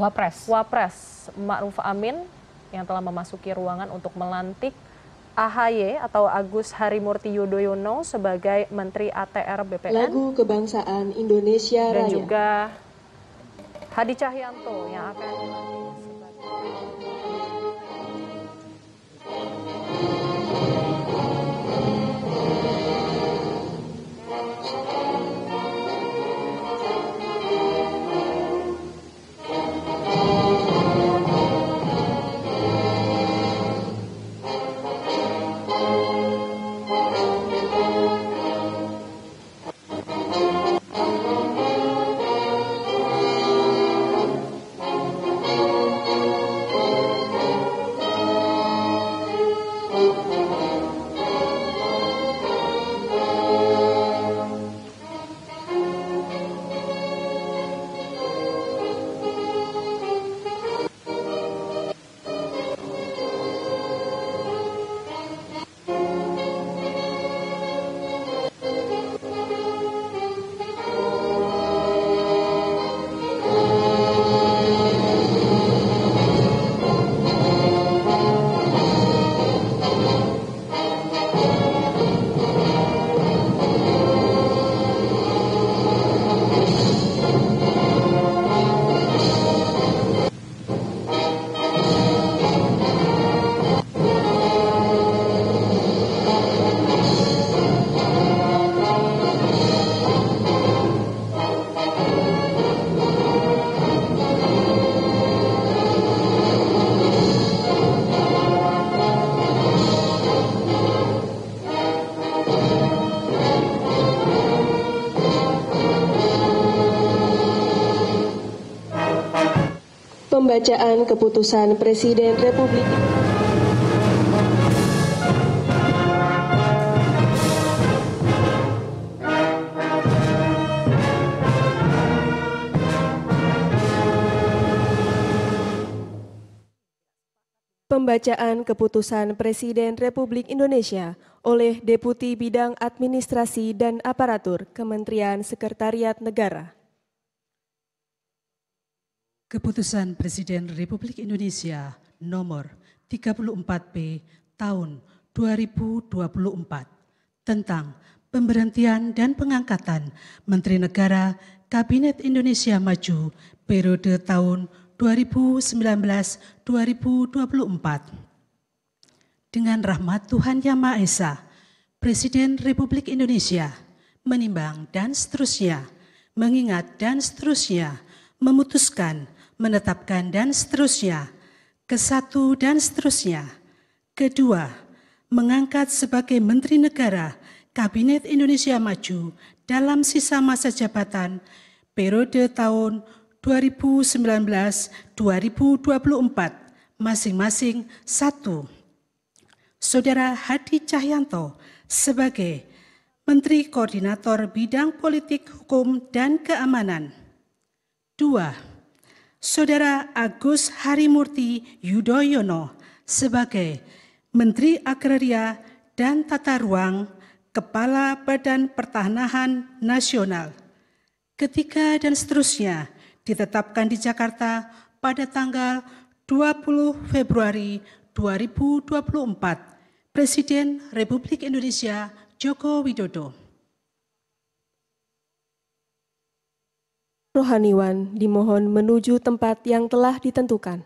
Wapres. Wapres Ma'ruf Amin yang telah memasuki ruangan untuk melantik AHY atau Agus Harimurti Yudhoyono sebagai Menteri ATR BPN. Lagu Kebangsaan Indonesia Dan Raya. juga Hadi Cahyanto yang akan Pembacaan Keputusan Presiden Republik Pembacaan Keputusan Presiden Republik Indonesia oleh Deputi Bidang Administrasi dan Aparatur Kementerian Sekretariat Negara. Keputusan Presiden Republik Indonesia nomor 34P tahun 2024 tentang pemberhentian dan pengangkatan Menteri Negara Kabinet Indonesia Maju periode tahun 2019-2024. Dengan rahmat Tuhan Yang Maha Esa, Presiden Republik Indonesia menimbang dan seterusnya, mengingat dan seterusnya, memutuskan, menetapkan dan seterusnya, ke satu dan seterusnya. Kedua, mengangkat sebagai Menteri Negara Kabinet Indonesia Maju dalam sisa masa jabatan periode tahun 2019-2024 masing-masing satu. Saudara Hadi Cahyanto sebagai Menteri Koordinator Bidang Politik Hukum dan Keamanan. Dua, Saudara Agus Harimurti Yudhoyono sebagai Menteri Agraria dan Tata Ruang Kepala Badan Pertanahan Nasional. Ketiga dan seterusnya ditetapkan di Jakarta pada tanggal 20 Februari 2024. Presiden Republik Indonesia Joko Widodo. Rohaniwan dimohon menuju tempat yang telah ditentukan.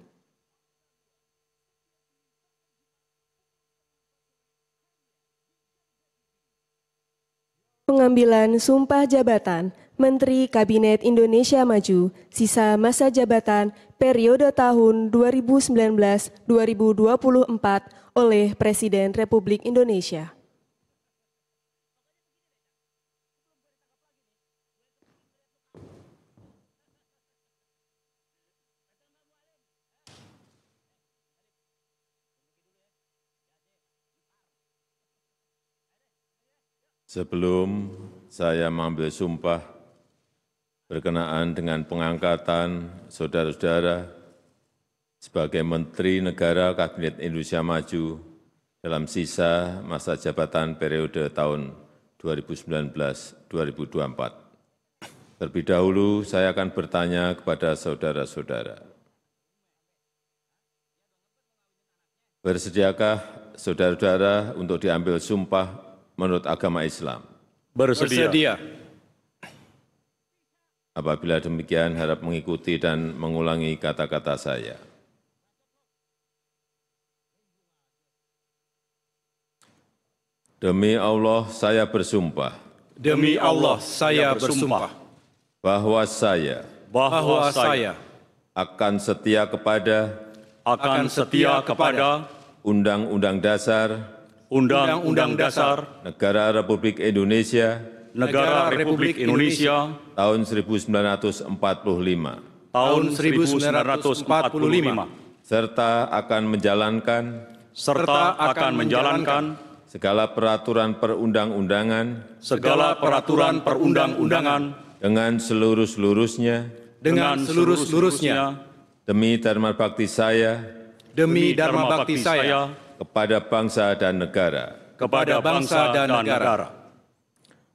Pengambilan Sumpah Jabatan Menteri Kabinet Indonesia Maju sisa masa jabatan periode tahun 2019-2024 oleh Presiden Republik Indonesia. sebelum saya mengambil sumpah berkenaan dengan pengangkatan saudara-saudara sebagai Menteri Negara Kabinet Indonesia Maju dalam sisa masa jabatan periode tahun 2019-2024. Terlebih dahulu saya akan bertanya kepada saudara-saudara. Bersediakah saudara-saudara untuk diambil sumpah menurut agama Islam? Bersedia. Bersedia. Apabila demikian, harap mengikuti dan mengulangi kata-kata saya. Demi Allah, saya bersumpah Demi Allah, saya bersumpah bahwa saya bahwa saya akan setia kepada akan setia kepada Undang-Undang Dasar Undang-Undang Dasar Negara Republik Indonesia Negara Republik Indonesia tahun 1945, tahun 1945 serta akan menjalankan serta akan menjalankan segala peraturan perundang-undangan segala peraturan perundang-undangan dengan seluruh-seluruhnya dengan seluruh-seluruhnya. demi dharma bakti saya demi dharma bakti saya kepada bangsa dan negara, kepada bangsa dan negara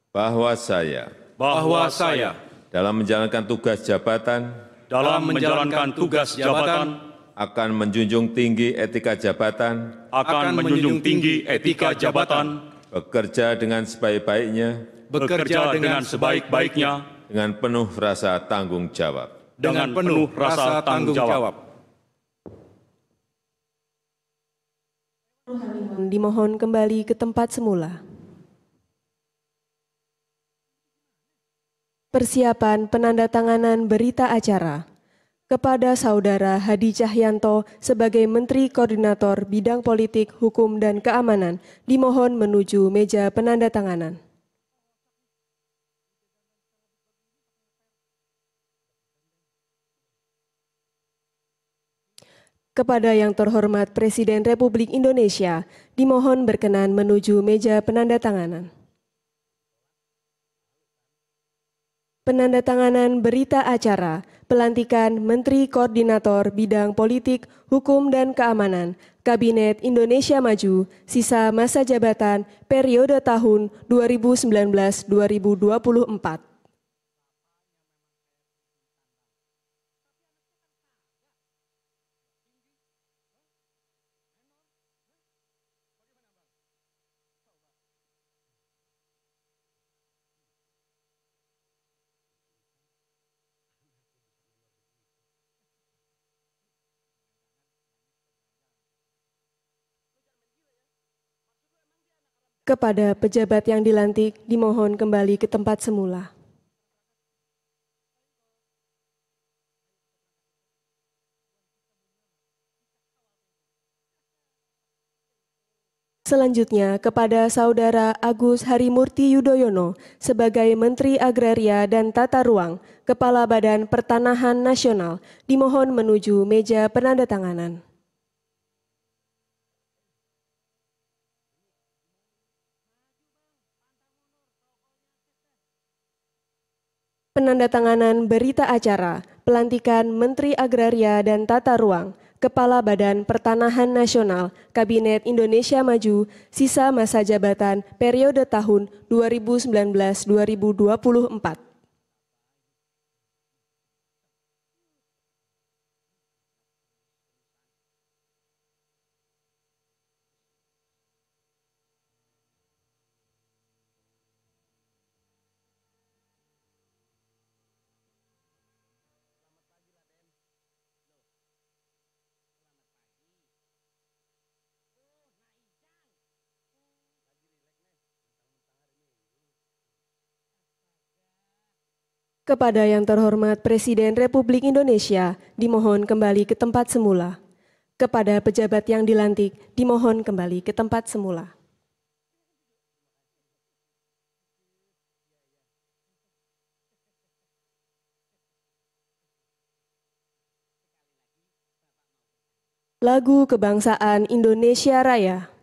bahwa saya bahwa saya dalam menjalankan tugas jabatan dalam menjalankan tugas jabatan akan menjunjung tinggi etika jabatan, akan menjunjung tinggi etika jabatan, bekerja dengan sebaik-baiknya, bekerja dengan sebaik-baiknya, dengan penuh rasa tanggung jawab. dengan penuh rasa tanggung jawab. Dimohon kembali ke tempat semula. Persiapan penandatanganan berita acara kepada Saudara Hadi Cahyanto sebagai Menteri Koordinator Bidang Politik, Hukum, dan Keamanan dimohon menuju meja penandatanganan. Kepada yang terhormat Presiden Republik Indonesia, dimohon berkenan menuju meja penandatanganan. Penandatanganan berita acara pelantikan Menteri Koordinator Bidang Politik, Hukum, dan Keamanan Kabinet Indonesia Maju sisa masa jabatan periode tahun 2019-2024. Kepada pejabat yang dilantik, dimohon kembali ke tempat semula. Selanjutnya kepada Saudara Agus Harimurti Yudhoyono sebagai Menteri Agraria dan Tata Ruang, Kepala Badan Pertanahan Nasional, dimohon menuju meja penandatanganan. Penandatanganan berita acara pelantikan Menteri Agraria dan Tata Ruang, Kepala Badan Pertanahan Nasional, Kabinet Indonesia Maju, sisa masa jabatan periode tahun 2019-2024. Kepada yang terhormat Presiden Republik Indonesia, dimohon kembali ke tempat semula. Kepada pejabat yang dilantik, dimohon kembali ke tempat semula. Lagu Kebangsaan Indonesia Raya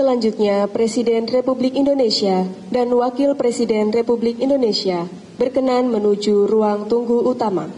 Selanjutnya, Presiden Republik Indonesia dan Wakil Presiden Republik Indonesia berkenan menuju ruang tunggu utama.